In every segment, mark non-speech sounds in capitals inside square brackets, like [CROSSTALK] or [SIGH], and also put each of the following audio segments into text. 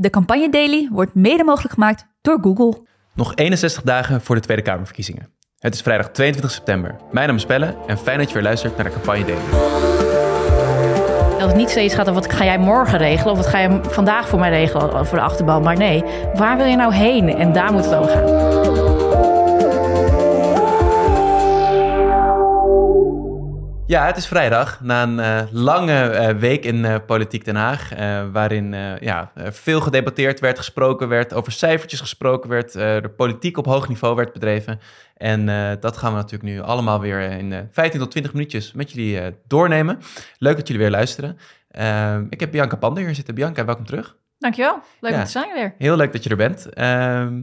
De Campagne Daily wordt mede mogelijk gemaakt door Google. Nog 61 dagen voor de Tweede Kamerverkiezingen. Het is vrijdag 22 september. Mijn naam is Pelle en fijn dat je weer luistert naar de Campagne Daily. Dat het niet steeds gaat over wat ga jij morgen regelen of wat ga je vandaag voor mij regelen voor de achterbal. Maar nee, waar wil je nou heen? En daar moet het over gaan. Ja, het is vrijdag na een eh, lange eh, week in eh, Politiek Den Haag, waarin ja, veel gedebatteerd werd, gesproken werd, over cijfertjes gesproken werd, de politiek op hoog niveau werd bedreven. En dat gaan we natuurlijk nu allemaal weer in 15 tot 20 minuutjes met jullie doornemen. Leuk dat jullie weer luisteren. ik heb Bianca Pander hier zitten. Bianca, welkom terug. Dankjewel, leuk ja, om te zijn weer. Heel leuk dat je er bent. Ehm,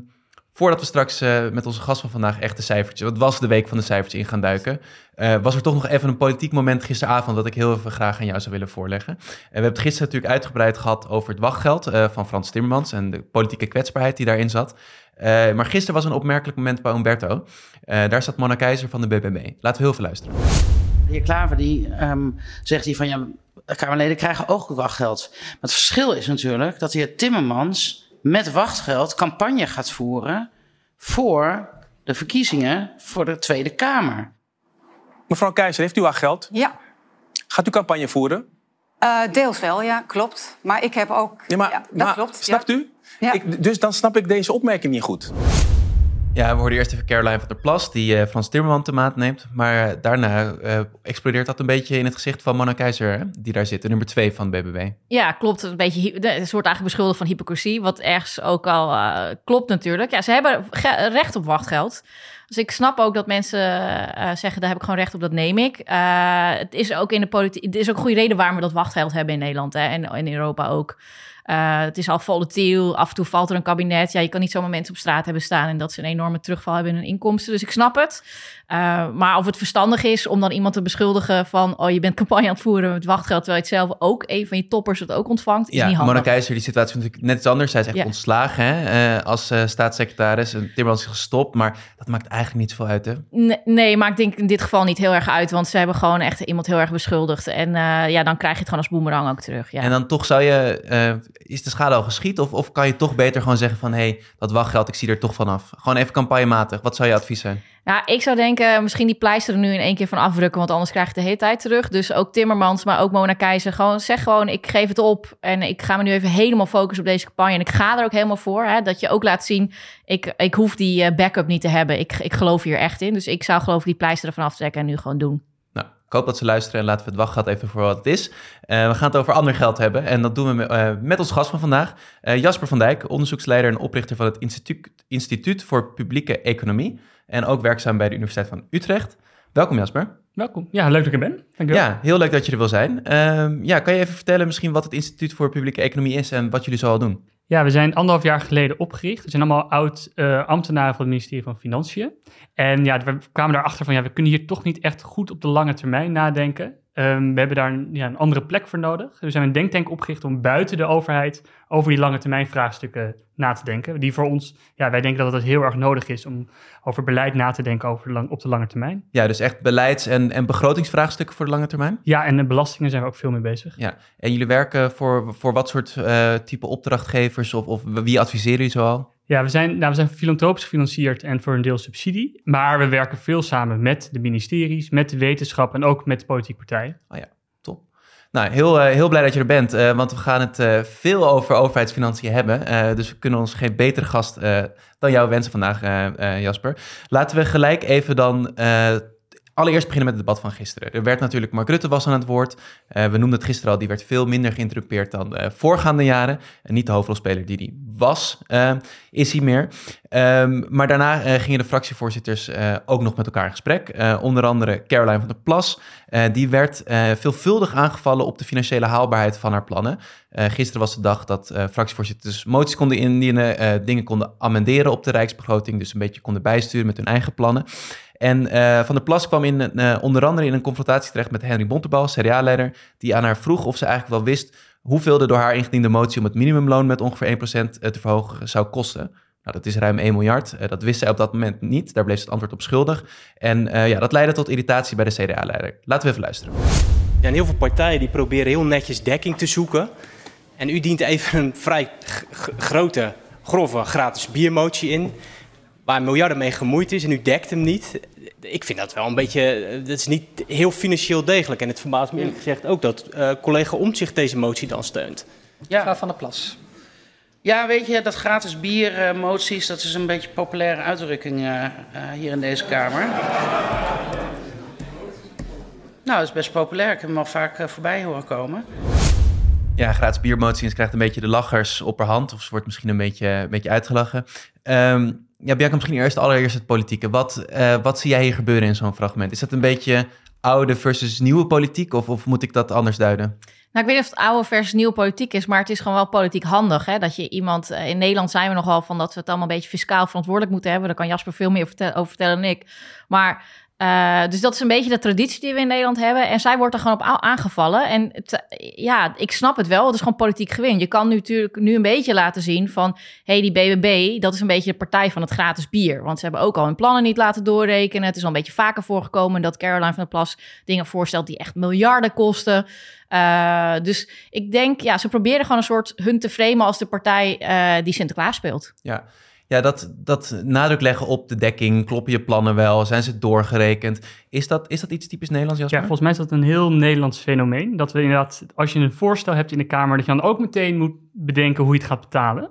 Voordat we straks uh, met onze gast van vandaag echt de cijfertjes, wat was de week van de cijfertjes in gaan duiken, uh, was er toch nog even een politiek moment gisteravond dat ik heel even graag aan jou zou willen voorleggen. En we hebben het gisteren natuurlijk uitgebreid gehad over het wachtgeld van Frans Timmermans en de politieke kwetsbaarheid die daarin zat. maar gisteren was een opmerkelijk moment bij Umberto. daar zat Mona Keizer van de BBB. Laten we heel veel luisteren. De heer Klaver die um, zegt hier van ja, Kamerleden krijgen ook wachtgeld. Maar het verschil is natuurlijk dat de heer Timmermans met wachtgeld campagne gaat voeren voor de verkiezingen voor de Tweede Kamer. Mevrouw Keizer, heeft u wachtgeld? Ja. Gaat u campagne voeren? Uh, deels wel, ja, klopt. Maar ik heb ook. Ja, maar, ja, dat klopt. Snapt u? Ja. Ik, dus dan snap ik deze opmerking niet goed. Ja, we hoorden eerst even Caroline van der Plas, die uh, Frans Timmerman te maat neemt. Maar uh, daarna uh, explodeert dat een beetje in het gezicht van Mona Keizer, die daar zit, de nummer twee van BBB. Ja, klopt. Een beetje, het wordt eigenlijk beschuldigd van hypocrisie, wat ergens ook al klopt natuurlijk. Ja, ze hebben recht op wachtgeld. Dus ik snap ook dat mensen zeggen, daar heb ik gewoon recht op, dat neem ik. het is ook in de politiek, het is ook een goede reden waarom we dat wachtgeld hebben in Nederland hè, en in Europa ook. Uh, het is al volatiel. Af en toe valt er een kabinet. Ja, je kan niet zomaar mensen op straat hebben staan en dat ze een enorme terugval hebben in hun inkomsten. Dus ik snap het. Uh, maar of het verstandig is om dan iemand te beschuldigen van... oh, je bent campagne aan het voeren met wachtgeld... terwijl je het zelf ook, een van je toppers het ook ontvangt, is ja, niet handig. Mona Keizer, die situatie natuurlijk net iets anders. Zij is echt ja. ontslagen hè, uh, als uh, staatssecretaris. En Timmermans is gestopt, maar dat maakt eigenlijk niet zoveel uit, hè? Nee, nee, maar ik denk in dit geval niet heel erg uit... want ze hebben gewoon echt iemand heel erg beschuldigd. En ja, dan krijg je het gewoon als boemerang ook terug. Ja. En dan toch zou je... is de schade al geschied? Of, of kan je toch beter gewoon zeggen van... hé, hey, dat wachtgeld, ik zie er toch vanaf. Gewoon even campagnematig. Wat zou je advies zijn? Ja, ik zou denken, misschien die pleister er nu in één keer van afdrukken, want anders krijg je de hele tijd terug. Dus ook Timmermans, maar ook Mona Keizer. Gewoon zeg gewoon, ik geef het op en ik ga me nu even helemaal focussen op deze campagne. En ik ga er ook helemaal voor, hè, dat je ook laat zien, ik, ik hoef die eh, backup niet te hebben. Ik, ik geloof hier echt in. Dus ik zou geloof die pleister ervan aftrekken en nu gewoon doen. Ik hoop dat ze luisteren en laten we het wachtgeld even voor wat het is. Uh, we gaan het over ander geld hebben en dat doen we uh, met ons gast van vandaag. Uh, Jasper van Dijk, onderzoeksleider en oprichter van het Instituut, Instituut voor Publieke Economie en ook werkzaam bij de Universiteit van Utrecht. Welkom Jasper. Welkom. Ja, leuk dat ik er ben. Dankjewel. Ja, heel leuk dat je er wil zijn. Uh, ja, kan je even vertellen misschien wat het Instituut voor Publieke Economie is en wat jullie zoal doen? Ja, we zijn anderhalf jaar geleden opgericht. We zijn allemaal oud-ambtenaren van het ministerie van Financiën. En ja, we kwamen daarachter van, ja, we kunnen hier toch niet echt goed op de lange termijn nadenken. Um, we hebben daar een, ja, een, andere plek voor nodig. We zijn een denktank opgericht om buiten de overheid over die lange termijn vraagstukken na te denken. Die voor ons, ja, wij denken dat het heel erg nodig is om over beleid na te denken over de lang, op de lange termijn. Ja, dus echt beleids- en, en begrotingsvraagstukken voor de lange termijn? Ja, en de belastingen zijn we ook veel mee bezig. Ja, en jullie werken voor, voor wat soort uh, type opdrachtgevers of, of wie adviseren jullie zoal? Ja, we zijn, nou, we zijn filantropisch gefinancierd en voor een deel subsidie. Maar we werken veel samen met de ministeries, met de wetenschap en ook met politieke partijen. Oh ja, top. Nou, heel, uh, heel blij dat je er bent, uh, want we gaan het uh, veel over overheidsfinanciën hebben. dus we kunnen ons geen betere gast dan jou wensen vandaag, Jasper. Laten we gelijk even dan Allereerst beginnen met het debat van gisteren. Er werd natuurlijk, Mark Rutte was aan het woord. We noemden het gisteren al, die werd veel minder geïnterrumpeerd dan voorgaande jaren. En niet de hoofdrolspeler die die was, uh, is hij meer. Um, maar daarna gingen de fractievoorzitters ook nog met elkaar in gesprek. onder andere Caroline van der Plas. die werd veelvuldig aangevallen op de financiële haalbaarheid van haar plannen. gisteren was de dag dat fractievoorzitters moties konden indienen, dingen konden amenderen op de rijksbegroting. Dus een beetje konden bijsturen met hun eigen plannen. En Van der Plas kwam in, onder andere in een confrontatie terecht met Henry Bontebal, CDA-leider, die aan haar vroeg of ze eigenlijk wel wist hoeveel de door haar ingediende motie om het minimumloon met ongeveer 1% te verhogen zou kosten. Nou, dat is ruim 1 miljard. Uh, dat wist zij op dat moment niet. Daar bleef ze het antwoord op schuldig. En ja, dat leidde tot irritatie bij de CDA-leider. Laten we even luisteren. Ja, en heel veel partijen die proberen heel netjes dekking te zoeken. En u dient even een vrij grote, grove gratis biermotie in. Waar miljarden mee gemoeid is en u dekt hem niet. Ik vind dat wel een beetje. Dat is niet heel financieel degelijk. En het verbaast me eerlijk gezegd ook dat uh, collega Omtzigt deze motie dan steunt. Ja. van der Plas. Ja, weet je, dat gratis biermoties, uh, dat is een beetje een populaire uitdrukking uh, hier in deze Kamer. Nou, dat is best populair. Ik heb hem al vaak voorbij horen komen. Ja, gratis biermoties krijgt een beetje de lachers opperhand. Of ze wordt misschien een beetje, een beetje uitgelachen. Um, ja, Bianca, misschien eerst allereerst het politieke. Wat, uh, wat zie jij hier gebeuren in zo'n fragment? Is dat een beetje oude versus nieuwe politiek? Of, of moet ik dat anders duiden? Nou, ik weet niet of het oude versus nieuwe politiek is, maar het is gewoon wel politiek handig. Hè? Dat je iemand, uh, in Nederland zijn we nogal van dat we het allemaal een beetje fiscaal verantwoordelijk moeten hebben. Daar kan Jasper veel meer over vertellen dan ik. Maar uh, dus dat is een beetje de traditie die we in Nederland hebben. En zij wordt er gewoon op aangevallen. En ja, ik snap het wel. Het is gewoon politiek gewin. Je kan nu natuurlijk nu een beetje laten zien van... hey, die BBB, dat is een beetje de partij van het gratis bier. Want ze hebben ook al hun plannen niet laten doorrekenen. Het is al een beetje vaker voorgekomen dat Caroline van der Plas dingen voorstelt... die echt miljarden kosten. Uh, dus ik denk, ja, ze proberen gewoon een soort hun te framen als de partij uh, die Sinterklaas speelt. Ja, ja, dat, dat nadruk leggen op de dekking, kloppen je plannen wel, zijn ze doorgerekend? Is dat, is dat iets typisch Nederlands, Jasper? Ja, volgens mij is dat een heel Nederlands fenomeen. Dat we inderdaad, als je een voorstel hebt in de Kamer, dat je dan ook meteen moet bedenken hoe je het gaat betalen.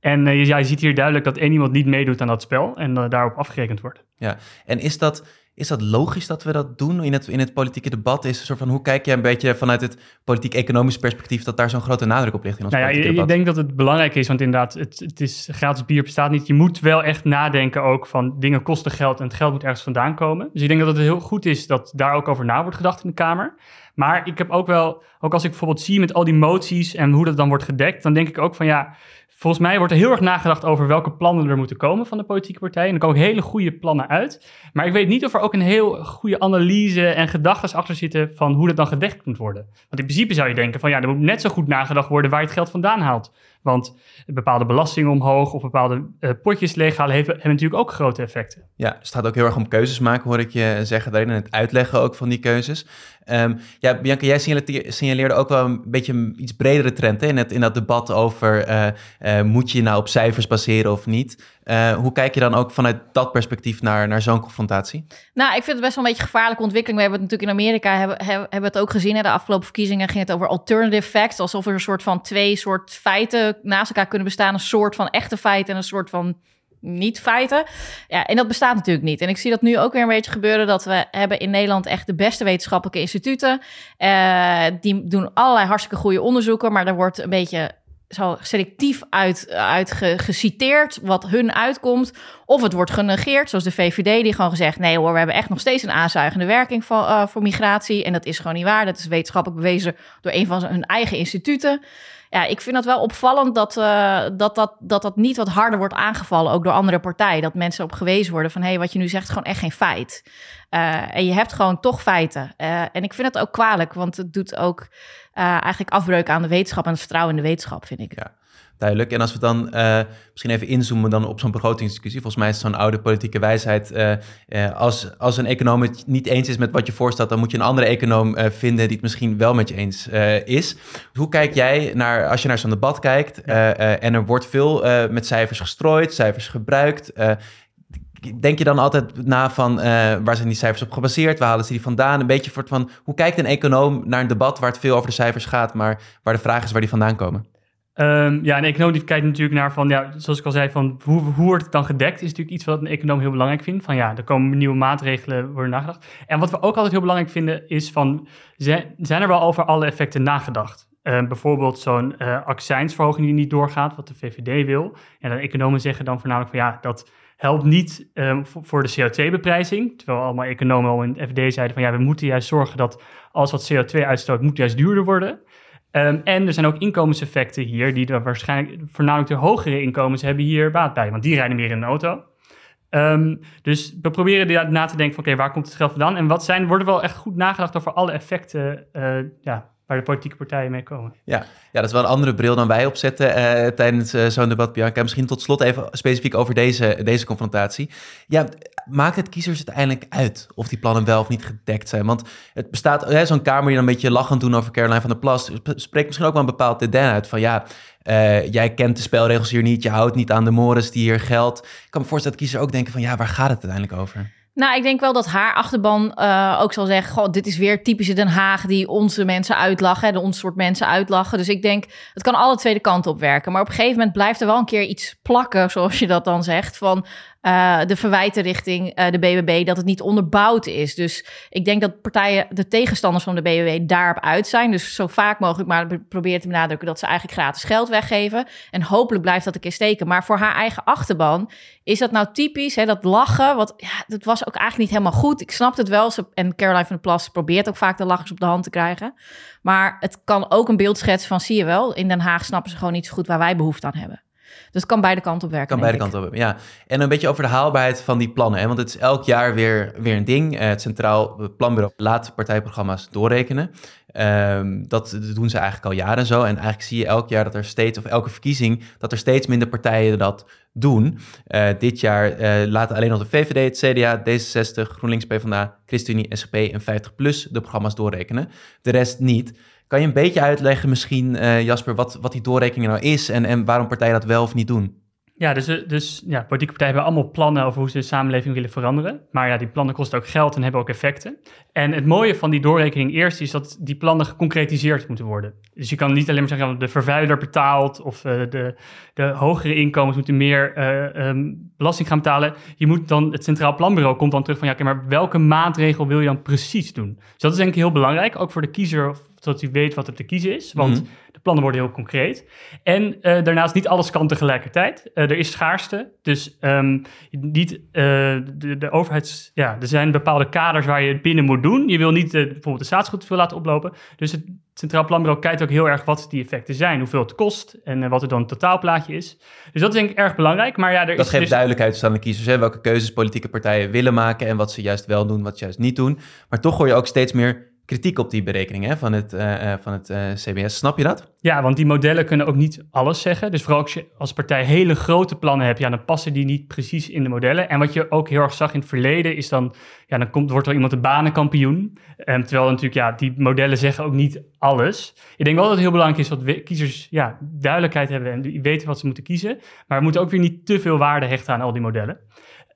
En uh, je, je ziet hier duidelijk dat één iemand niet meedoet aan dat spel en uh, daarop afgerekend wordt. Ja, en is dat is dat logisch dat we dat doen in het, in het politieke debat? Is een soort van, hoe kijk jij een beetje vanuit het politiek-economisch perspectief dat daar zo'n grote nadruk op ligt in ons nou ja, politieke ik, debat? ik denk dat het belangrijk is, want inderdaad, het, het is, gratis bier bestaat niet. Je moet wel echt nadenken ook van dingen kosten geld en het geld moet ergens vandaan komen. Dus ik denk dat het heel goed is dat daar ook over na wordt gedacht in de Kamer. Maar ik heb ook wel, ook als ik bijvoorbeeld zie met al die moties en hoe dat dan wordt gedekt, dan denk ik ook van ja, volgens mij wordt er heel erg nagedacht over welke plannen er moeten komen van de politieke partijen. En er komen hele goede plannen uit. Maar ik weet niet of er ook een heel goede analyse en gedachten achter zitten van hoe dat dan gedekt moet worden. Want in principe zou je denken van ja, er moet net zo goed nagedacht worden waar je het geld vandaan haalt. Want bepaalde belastingen omhoog of bepaalde uh, potjes leeghalen hebben, natuurlijk ook grote effecten. Ja, het gaat ook heel erg om keuzes maken, hoor ik je zeggen daarin. En het uitleggen ook van die keuzes. Um, ja, Bianca, jij signaleerde ook wel een beetje een iets bredere trend hè, in, in dat debat over uh, uh, moet je nou op cijfers baseren of niet. Uh, hoe kijk je dan ook vanuit dat perspectief naar, naar zo'n confrontatie? Nou, ik vind het best wel een beetje gevaarlijke ontwikkeling. We hebben het natuurlijk in Amerika hebben, hebben, het ook gezien. Hè. De afgelopen verkiezingen ging het over alternative facts. Alsof er een soort van twee soort feiten naast elkaar kunnen bestaan. Een soort van echte feiten en een soort van niet feiten. Ja, en dat bestaat natuurlijk niet. En ik zie dat nu ook weer een beetje gebeuren dat we hebben in Nederland echt de beste wetenschappelijke instituten. Uh, die doen allerlei hartstikke goede onderzoeken, maar er wordt een beetje zo selectief uit, uit wat hun uitkomt. Of het wordt genegeerd, zoals de VVD, die gewoon gezegd... nee hoor, we hebben echt nog steeds een aanzuigende werking voor, uh, voor migratie. En dat is gewoon niet waar. Dat is wetenschappelijk bewezen door een van hun eigen instituten. Ja, ik vind het wel opvallend dat, uh, dat, dat, dat dat niet wat harder wordt aangevallen, ook door andere partijen. Dat mensen op gewezen worden van, hé, hey, wat je nu zegt is gewoon echt geen feit. Uh, en je hebt gewoon toch feiten. En ik vind het ook kwalijk, want het doet ook eigenlijk afbreuk aan de wetenschap en het vertrouwen in de wetenschap, vind ik. Ja. Duidelijk. En als we dan uh, misschien even inzoomen dan op zo'n begrotingsdiscussie. Volgens mij is zo'n oude politieke wijsheid. Uh, uh, als, als een econoom het niet eens is met wat je voorstelt, dan moet je een andere econoom vinden die het misschien wel met je eens is. Hoe kijk jij naar, als je naar zo'n debat kijkt en er wordt veel met cijfers gestrooid, cijfers gebruikt. Denk je dan altijd na van waar zijn die cijfers op gebaseerd? Waar halen ze die vandaan? Een beetje van hoe kijkt een econoom naar een debat waar het veel over de cijfers gaat, maar waar de vraag is waar die vandaan komen? Um, ja, een econoom die kijkt natuurlijk naar van, ja, zoals ik al zei, van hoe, hoe wordt het dan gedekt, is natuurlijk iets wat een econoom heel belangrijk vindt. Van ja, er komen nieuwe maatregelen, worden nagedacht. En wat we ook altijd heel belangrijk vinden, is van, zijn er wel over alle effecten nagedacht? Uh, bijvoorbeeld zo'n uh, accijnsverhoging die niet doorgaat, wat de VVD wil. En dan economen zeggen dan voornamelijk van, ja, dat helpt niet um, voor, de CO2-beprijzing. Terwijl allemaal economen al in het FD zeiden van, ja, we moeten juist zorgen dat alles wat CO2 uitstoot, moet juist duurder worden. Um, en er zijn ook inkomenseffecten hier, die er waarschijnlijk voornamelijk de hogere inkomens hebben hier baat bij, want die rijden meer in een auto. Um, dus we proberen na te denken van oké, waar komt het geld vandaan? En wat zijn, worden wel echt goed nagedacht over alle effecten uh, ja, waar de politieke partijen mee komen. Ja, ja dat is wel een andere bril dan wij opzetten uh, tijdens uh, zo'n debat, Bianca. Misschien tot slot even specifiek over deze, deze confrontatie. Ja, maakt het kiezers uiteindelijk uit of die plannen wel of niet gedekt zijn? Want het bestaat, hè, zo'n Kamer die dan een beetje lachend doen over Caroline van der Plas, spreekt misschien ook wel een bepaald dédain uit van ja, eh, jij kent de spelregels hier niet, je houdt niet aan de mores die hier geldt. Ik kan me voorstellen dat kiezers ook denken van ja, waar gaat het uiteindelijk over? Nou, ik denk wel dat haar achterban uh, ook zal zeggen: Goh, dit is weer typische Den Haag die onze mensen uitlachen, de ons soort mensen uitlachen. Dus ik denk, het kan alle twee de kanten op werken. Maar op een gegeven moment blijft er wel een keer iets plakken, zoals je dat dan zegt. Van uh, de verwijten richting uh, de BBB dat het niet onderbouwd is. Dus ik denk dat partijen, de tegenstanders van de BBB, daarop uit zijn. Dus zo vaak mogelijk maar proberen te benadrukken dat ze eigenlijk gratis geld weggeven. En hopelijk blijft dat een keer steken. Maar voor haar eigen achterban is dat nou typisch, hè, dat lachen. Wat, ja, dat was ook eigenlijk niet helemaal goed. Ik snap het wel. Ze, en Caroline van der Plas probeert ook vaak de lachers op de hand te krijgen. Maar het kan ook een beeld schetsen van, zie je wel, in Den Haag snappen ze gewoon niet zo goed waar wij behoefte aan hebben. Dus het kan beide kanten op werken. Kan beide kanten op, ja. En een beetje over de haalbaarheid van die plannen. Hè? Want het is elk jaar weer, weer een ding. Eh, het Centraal Planbureau laat partijprogramma's doorrekenen. Um, dat doen ze eigenlijk al jaren zo. En eigenlijk zie je elk jaar dat er steeds, of elke verkiezing, dat er steeds minder partijen dat doen. Uh, dit jaar uh, laten alleen nog de VVD, het CDA, D66, GroenLinks, PvdA, ChristenUnie, SGP en 50PLUS de programma's doorrekenen. De rest niet. Kan je een beetje uitleggen misschien, uh, Jasper, wat, wat die doorrekening nou is en, en waarom partijen dat wel of niet doen? Ja, dus, dus ja, politieke partijen hebben allemaal plannen over hoe ze de samenleving willen veranderen. Maar ja, die plannen kosten ook geld en hebben ook effecten. En het mooie van die doorrekening eerst is dat die plannen geconcretiseerd moeten worden. Dus je kan niet alleen maar zeggen de vervuiler betaalt of uh, de, de hogere inkomens moeten meer um, belasting gaan betalen. Je moet dan, het Centraal Planbureau komt dan terug van ja, oké, maar welke maatregel wil je dan precies doen? Dus dat is denk ik heel belangrijk, ook voor de kiezer zodat hij weet wat er te kiezen is. Want mm -hmm. de plannen worden heel concreet. En uh, daarnaast, niet alles kan tegelijkertijd. Uh, er is schaarste. Dus um, niet uh, de, de overheids... Ja, er zijn bepaalde kaders waar je het binnen moet doen. Je wil niet bijvoorbeeld de staatsgoed te veel laten oplopen. Dus het Centraal Planbureau kijkt ook heel erg wat die effecten zijn. Hoeveel het kost en wat er dan het totaalplaatje is. Dus dat is denk ik erg belangrijk. Maar ja, er dat is geeft dus... duidelijkheid aan de kiezers. Hè? Welke keuzes politieke partijen willen maken. En wat ze juist wel doen, wat ze juist niet doen. Maar toch hoor je ook steeds meer kritiek op die berekening hè, van het, uh, van het uh, CBS. Snap je dat? Ja, want die modellen kunnen ook niet alles zeggen. Dus vooral als je als partij hele grote plannen hebt, ja, dan passen die niet precies in de modellen. En wat je ook heel erg zag in het verleden, is dan, ja, dan komt, wordt er iemand een banenkampioen. Um, terwijl natuurlijk, ja, die modellen zeggen ook niet alles. Ik denk wel dat het heel belangrijk is dat kiezers ja, duidelijkheid hebben en weten wat ze moeten kiezen. Maar we moeten ook weer niet te veel waarde hechten aan al die modellen.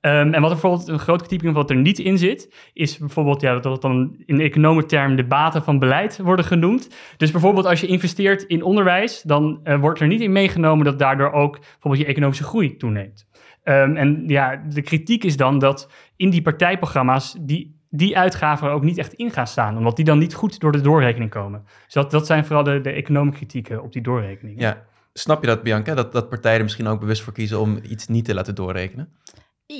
Um, en wat er bijvoorbeeld een kritiek van wat er niet in zit, is bijvoorbeeld ja, dat dan in economen term de baten van beleid worden genoemd. Dus bijvoorbeeld als je investeert in onderwijs, dan uh, wordt er niet in meegenomen dat daardoor ook bijvoorbeeld je economische groei toeneemt. Um, en ja, de kritiek is dan dat in die partijprogramma's die die uitgaven ook niet echt in gaan staan, omdat die dan niet goed door de doorrekening komen. Dus dat, dat zijn vooral de, de economische kritieken op die doorrekening. Ja, snap je dat, Bianca? Dat, dat partijen er misschien ook bewust voor kiezen om iets niet te laten doorrekenen?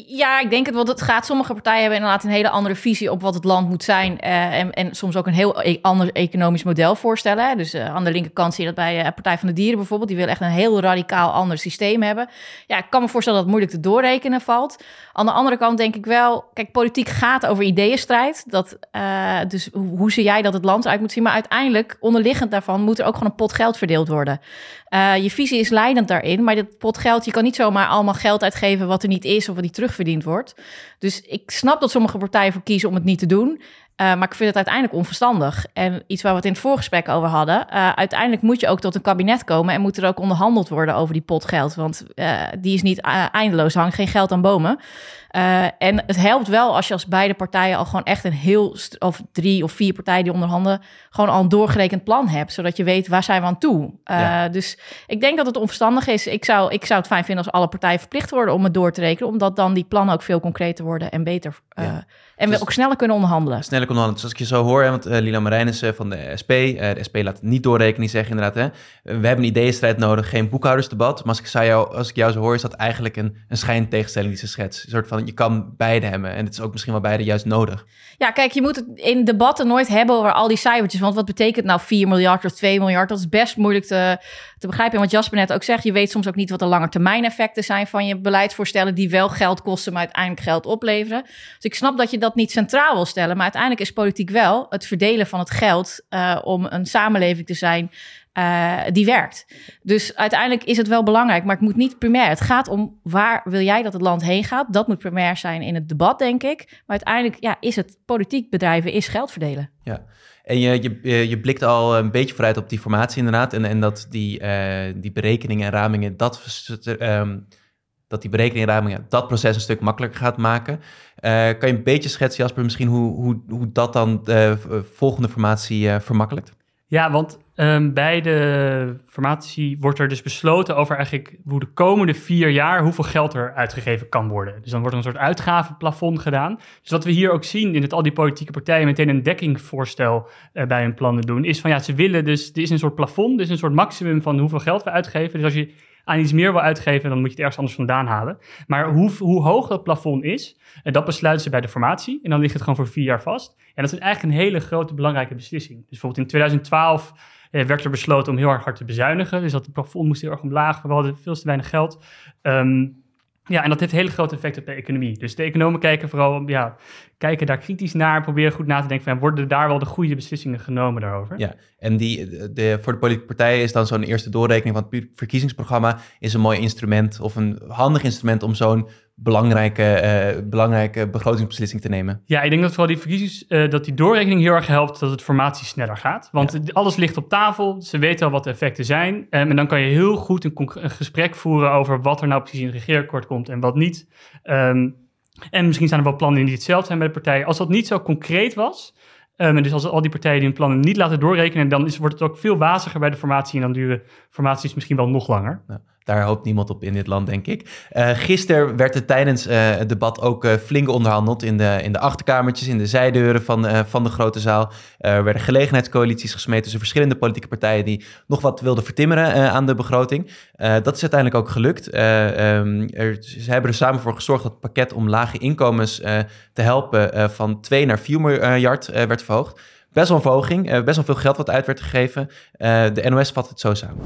Ja, ik denk het, want het gaat. Sommige partijen hebben inderdaad een hele andere visie op wat het land moet zijn. Uh, en, en soms ook een heel e ander economisch model voorstellen. Dus uh, aan de linkerkant zie je dat bij uh, Partij van de Dieren bijvoorbeeld. Die wil echt een heel radicaal ander systeem hebben. Ja, ik kan me voorstellen dat het moeilijk te doorrekenen valt. Aan de andere kant denk ik wel, kijk, politiek gaat over ideeënstrijd. Dat, dus hoe zie jij dat het land eruit moet zien? Maar uiteindelijk, onderliggend daarvan, moet er ook gewoon een pot geld verdeeld worden. je visie is leidend daarin, maar dat pot geld, je kan niet zomaar allemaal geld uitgeven wat er niet is of wat niet terugverdiend wordt. Dus ik snap dat sommige partijen voor kiezen om het niet te doen. Uh, maar ik vind het uiteindelijk onverstandig. En iets waar we het in het voorgesprek over hadden. Uh, uiteindelijk moet je ook tot een kabinet komen en moet er ook onderhandeld worden over die pot geld. Want uh, die is niet eindeloos, hangt geen geld aan bomen. En het helpt wel als je als beide partijen al gewoon echt een heel, of drie of vier partijen die onderhandelen, gewoon al een doorgerekend plan hebt. Zodat je weet waar zijn we aan toe. Ja. Dus ik denk dat het onverstandig is. Ik zou, ik zou het fijn vinden als alle partijen verplicht worden om het door te rekenen. Omdat dan die plannen ook veel concreter worden en beter. Ja. En we dus, ook sneller kunnen onderhandelen. Sneller kunnen onderhandelen. Dus als ik je zo hoor, hè, want Lila Marijnissen van de SP, de SP laat het niet doorrekenen, zeggen inderdaad, hè, we hebben een ideeënstrijd nodig, geen boekhoudersdebat. Maar als ik, zou jou, als ik jou zo hoor, is dat eigenlijk een, een schijntegenstelling die ze schetst. Een soort van, je kan beide hebben en het is ook misschien wel beide juist nodig. Ja, kijk, je moet het in debatten nooit hebben over al die cijfertjes. Want wat betekent nou 4 miljard of 2 miljard? Dat is best moeilijk te, te begrijpen. En wat Jasper net ook zegt, je weet soms ook niet wat de lange termijn effecten zijn van je beleidsvoorstellen die wel geld kosten, maar uiteindelijk geld opleveren. Dus ik snap dat je dat niet centraal wil stellen. Maar uiteindelijk is politiek wel het verdelen van het geld uh, om een samenleving te zijn eh, die werkt. Dus uiteindelijk is het wel belangrijk, maar het moet niet primair. Het gaat om waar wil jij dat het land heen gaat. Dat moet primair zijn in het debat, denk ik. Maar uiteindelijk ja, is het politiek bedrijven, is geld verdelen. Ja, en je, je, je blikt al een beetje vooruit op die formatie inderdaad. En, en dat die, uh, die berekeningen en ramingen, dat, um, dat die berekeningen en ramingen dat proces een stuk makkelijker gaat maken. Kan je een beetje schetsen, Jasper, misschien hoe, hoe, hoe dat dan de volgende formatie vermakkelijkt? Ja, want um, bij de formatie wordt er dus besloten over eigenlijk hoe de komende vier jaar hoeveel geld er uitgegeven kan worden. Dus dan wordt er een soort uitgavenplafond gedaan. Dus wat we hier ook zien in het al die politieke partijen meteen een dekkingvoorstel uh, bij hun plannen doen, is van ja, ze willen dus, er is een soort plafond, dus een soort maximum van hoeveel geld we uitgeven. Dus als je aan iets meer wil uitgeven, dan moet je het ergens anders vandaan halen. Maar hoe, hoe hoog dat plafond is, en dat besluiten ze bij de formatie. En dan ligt het gewoon voor vier jaar vast. En dat is eigenlijk een hele grote belangrijke beslissing. Dus bijvoorbeeld in 2012 eh, werd er besloten om heel erg hard te bezuinigen. Dus dat het plafond moest heel erg omlaag. We hadden veel te weinig geld. Um, ja, en dat heeft hele grote effect op de economie. Dus de economen kijken vooral, ja, kijken daar kritisch naar, proberen goed na te denken van, worden daar wel de goede beslissingen genomen daarover? Ja, en die, de, voor de politieke partijen is dan zo'n eerste doorrekening van het verkiezingsprogramma is een mooi instrument of een handig instrument om zo'n belangrijke, uh, belangrijke begrotingsbeslissing te nemen. Ja, ik denk dat vooral die verkiezings, uh, dat die doorrekening heel erg helpt dat het formatie sneller gaat. Want ja. alles ligt op tafel, ze weten al wat de effecten zijn. Um, en dan kan je heel goed een, een, gesprek voeren over wat er nou precies in het regeerakkoord komt en wat niet. Um, en misschien zijn er wel plannen die hetzelfde zijn bij de partijen. Als dat niet zo concreet was, Um, en dus als al die partijen hun plannen niet laten doorrekenen, dan is, wordt het ook veel waziger bij de formatie en dan duren formaties misschien wel nog langer. Ja. Daar hoopt niemand op in dit land, denk ik. Uh, gisteren werd er tijdens uh, het debat ook uh, flink onderhandeld in de, in de achterkamertjes, in de zijdeuren van, van de grote zaal. Er werden gelegenheidscoalities gesmeed tussen verschillende politieke partijen die nog wat wilden vertimmeren aan de begroting. dat is uiteindelijk ook gelukt. Um, er, ze hebben er samen voor gezorgd dat het pakket om lage inkomens te helpen van 2 naar 4 miljard werd verhoogd. Best wel een verhoging, best wel veel geld wat uit werd gegeven. de NOS vat het zo samen.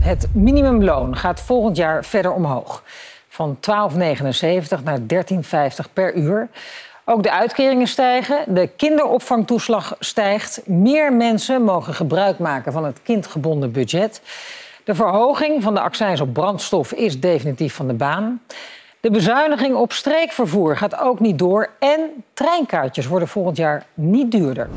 Het minimumloon gaat volgend jaar verder omhoog. Van 12,79 naar 13,50 per uur. Ook de uitkeringen stijgen, de kinderopvangtoeslag stijgt. Meer mensen mogen gebruik maken van het kindgebonden budget. De verhoging van de accijns op brandstof is definitief van de baan. De bezuiniging op streekvervoer gaat ook niet door. En treinkaartjes worden volgend jaar niet duurder.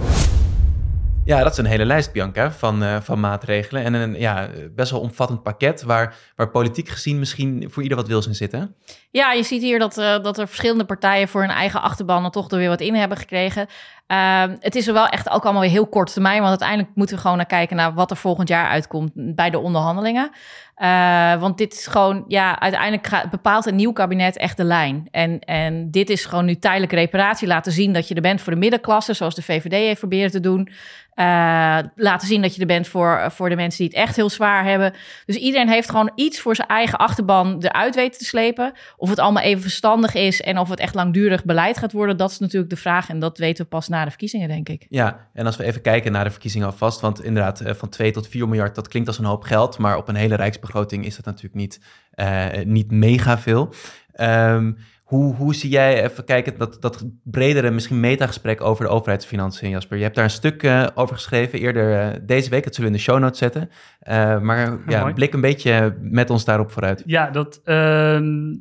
Ja, dat is een hele lijst, Bianca, van, uh, van maatregelen. En een ja, best wel omvattend pakket waar, waar politiek gezien misschien voor ieder wat wils in zitten. Ja, je ziet hier dat, uh, dat er verschillende partijen voor hun eigen achterban er toch er weer wat in hebben gekregen. Uh, het is er wel echt ook allemaal weer heel kort termijn, want uiteindelijk moeten we gewoon naar kijken naar wat er volgend jaar uitkomt bij de onderhandelingen. Uh, want dit is gewoon, ja, uiteindelijk bepaalt een nieuw kabinet echt de lijn. En, en dit is gewoon nu tijdelijke reparatie. Laten zien dat je er bent voor de middenklasse, zoals de VVD heeft proberen te doen. Uh, laten zien dat je er bent voor, voor de mensen die het echt heel zwaar hebben. Dus iedereen heeft gewoon iets voor zijn eigen achterban eruit weten te slepen. Of het allemaal even verstandig is en of het echt langdurig beleid gaat worden, dat is natuurlijk de vraag. En dat weten we pas na de verkiezingen, denk ik. Ja, en als we even kijken naar de verkiezingen alvast, want inderdaad, eh, van 2 tot 4 miljard, dat klinkt als een hoop geld, maar op een hele rijksbegroting is dat natuurlijk niet, uh, niet mega veel. Um, hoe, hoe zie jij, even kijken, dat, dat bredere, misschien metagesprek over de overheidsfinanciën, Jasper? Je hebt daar een stuk uh, over geschreven eerder uh, deze week. Dat zullen we in de show notes zetten. Uh, maar [LAUGHS] ja, blik een beetje met ons daarop vooruit. Ja, dat. Ehm,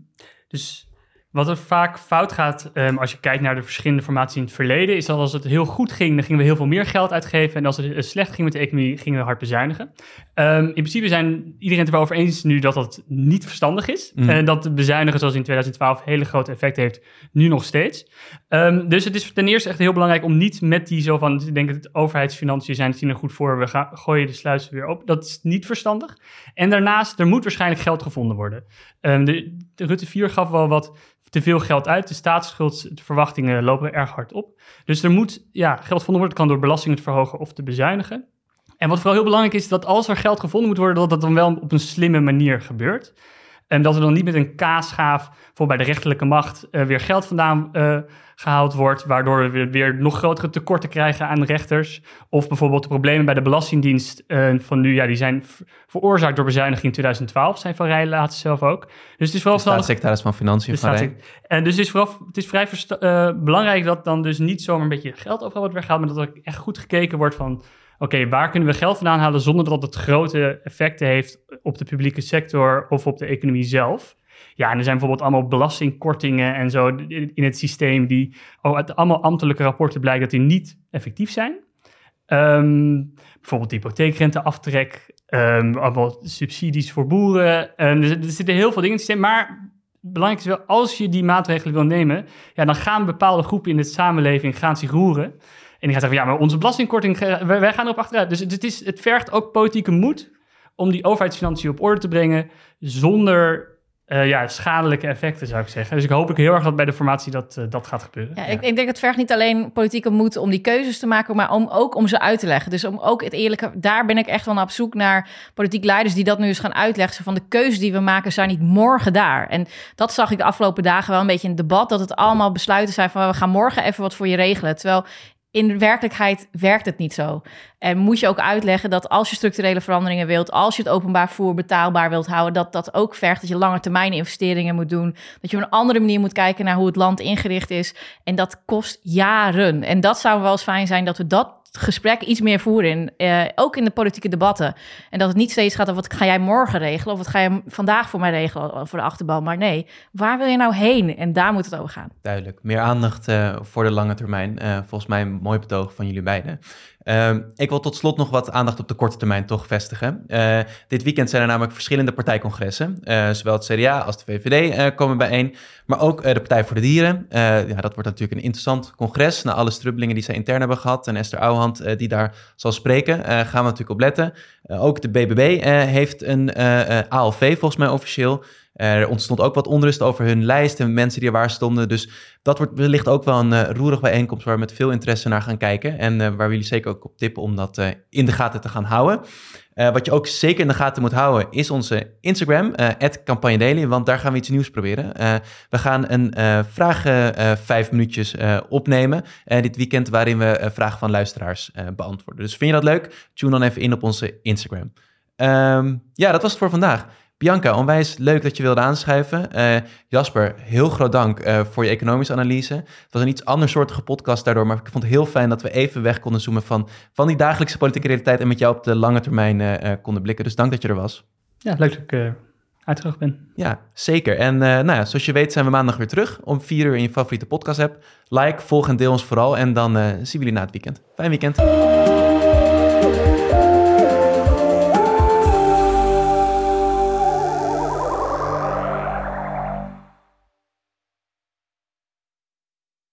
dus wat er vaak fout gaat um, als je kijkt naar de verschillende formaties in het verleden, is dat als het heel goed ging, dan gingen we heel veel meer geld uitgeven. En als het slecht ging met de economie, gingen we hard bezuinigen. Um, in principe zijn iedereen het er wel over eens nu dat dat niet verstandig is. Mm. En dat de bezuinigen, zoals in 2012, hele grote effect heeft, nu nog steeds. Um, dus het is ten eerste echt heel belangrijk om niet met die zo van, ik denk dat het overheidsfinanciën zijn, zien er goed voor, we gaan, gooien de sluis weer op. Dat is niet verstandig. En daarnaast, er moet waarschijnlijk geld gevonden worden. de, de Rutte 4 gaf wel wat te veel geld uit. De staatsschuldverwachtingen lopen erg hard op. Dus er moet ja, geld gevonden worden. Kan door belastingen te verhogen of te bezuinigen. En wat vooral heel belangrijk is, dat als er geld gevonden moet worden, dat dat dan wel op een slimme manier gebeurt. En dat er dan niet met een kaasschaaf voor bij de rechterlijke macht uh, weer geld vandaan uh, gehaald wordt, waardoor we weer nog grotere tekorten krijgen aan rechters. Of bijvoorbeeld de problemen bij de Belastingdienst uh, van nu, ja, die zijn veroorzaakt door bezuiniging in 2012, zijn Van Rij laatst zelf ook. Dus het is vooral de staatssecretaris van Financiën van Rij. En dus het is, vooral, het is vrij belangrijk dat dan dus niet zomaar een beetje geld overal wordt weggehaald, maar dat er echt goed gekeken wordt van oké, waar kunnen we geld vandaan halen zonder dat het grote effecten heeft op de publieke sector of op de economie zelf? Ja, en er zijn bijvoorbeeld allemaal belastingkortingen en zo in het systeem die oh, uit allemaal ambtelijke rapporten blijkt dat die niet effectief zijn. Ehm, bijvoorbeeld hypotheekrenteaftrek, um, allemaal subsidies voor boeren. Um, er, er, zitten heel veel dingen in het systeem, maar belangrijk is wel, als je die maatregelen wil nemen, ja, dan gaan bepaalde groepen in de samenleving gaan zich roeren. En die gaan zeggen, ja, maar onze belastingkorting, wij gaan erop achteruit. Dus het, is, het vergt ook politieke moed om die overheidsfinanciën op orde te brengen, zonder uh, ja, schadelijke effecten, zou ik zeggen. Dus ik hoop ik heel erg dat bij de formatie dat, uh, dat gaat gebeuren. Ja, Ik, ik, denk het vergt niet alleen politieke moed om die keuzes te maken, maar om, ook om ze uit te leggen. Dus om ook het eerlijke, daar ben ik echt wel op zoek naar politiek leiders die dat nu eens gaan uitleggen. Van de keuzes die we maken zijn niet morgen daar. En dat zag ik de afgelopen dagen wel een beetje in het debat, dat het allemaal besluiten zijn van we gaan morgen even wat voor je regelen. Terwijl in werkelijkheid werkt het niet zo. En moet je ook uitleggen dat als je structurele veranderingen wilt, als je het openbaar voer betaalbaar wilt houden, dat dat ook vergt dat je lange termijn investeringen moet doen. Dat je op een andere manier moet kijken naar hoe het land ingericht is. En dat kost jaren. En dat zou wel eens fijn zijn dat we dat gesprek iets meer voeren, uh, ook in de politieke debatten. En dat het niet steeds gaat over wat ga jij morgen regelen of wat ga je vandaag voor mij regelen voor de achterbal. Maar nee, waar wil je nou heen? En daar moet het over gaan. Duidelijk. Meer aandacht uh, voor de lange termijn. Uh, volgens mij een mooi betoog van jullie beiden. Uh, ik wil tot slot nog wat aandacht op de korte termijn toch vestigen. Uh, dit weekend zijn er namelijk verschillende partijcongressen. Uh, zowel het CDA als de VVD komen bijeen. Maar ook de Partij voor de Dieren. ja, dat wordt natuurlijk een interessant congres. Na alle strubbelingen die zij intern hebben gehad. En Esther Ouwehand die daar zal spreken. gaan we natuurlijk op letten. Ook de BBB heeft een ALV volgens mij officieel. Er ontstond ook wat onrust over hun lijst en mensen die er waar stonden. Dus dat wordt wellicht ook wel een roerig bijeenkomst waar we met veel interesse naar gaan kijken. En waar we jullie zeker ook op tippen om dat in de gaten te gaan houden. Wat je ook zeker in de gaten moet houden is onze Instagram, Campagne Daily, want daar gaan we iets nieuws proberen. we gaan een vragen vijf minuutjes opnemen dit weekend waarin we vragen van luisteraars beantwoorden. Dus vind je dat leuk? Tune dan even in op onze Instagram. Um, ja, dat was het voor vandaag. Bianca, onwijs leuk dat je wilde aanschuiven. Uh, Jasper, heel groot dank uh, voor je economische analyse. Het was een iets andersoortige podcast daardoor, maar ik vond het heel fijn dat we even weg konden zoomen van, van die dagelijkse politieke realiteit en met jou op de lange termijn uh, konden blikken. Dus dank dat je er was. Ja, leuk dat ik uitgenodigd ben. Ja, zeker. En nou ja, zoals je weet zijn we maandag weer terug om vier uur in je favoriete podcast app. Like, volg en deel ons vooral en dan zien we jullie na het weekend. Fijn weekend.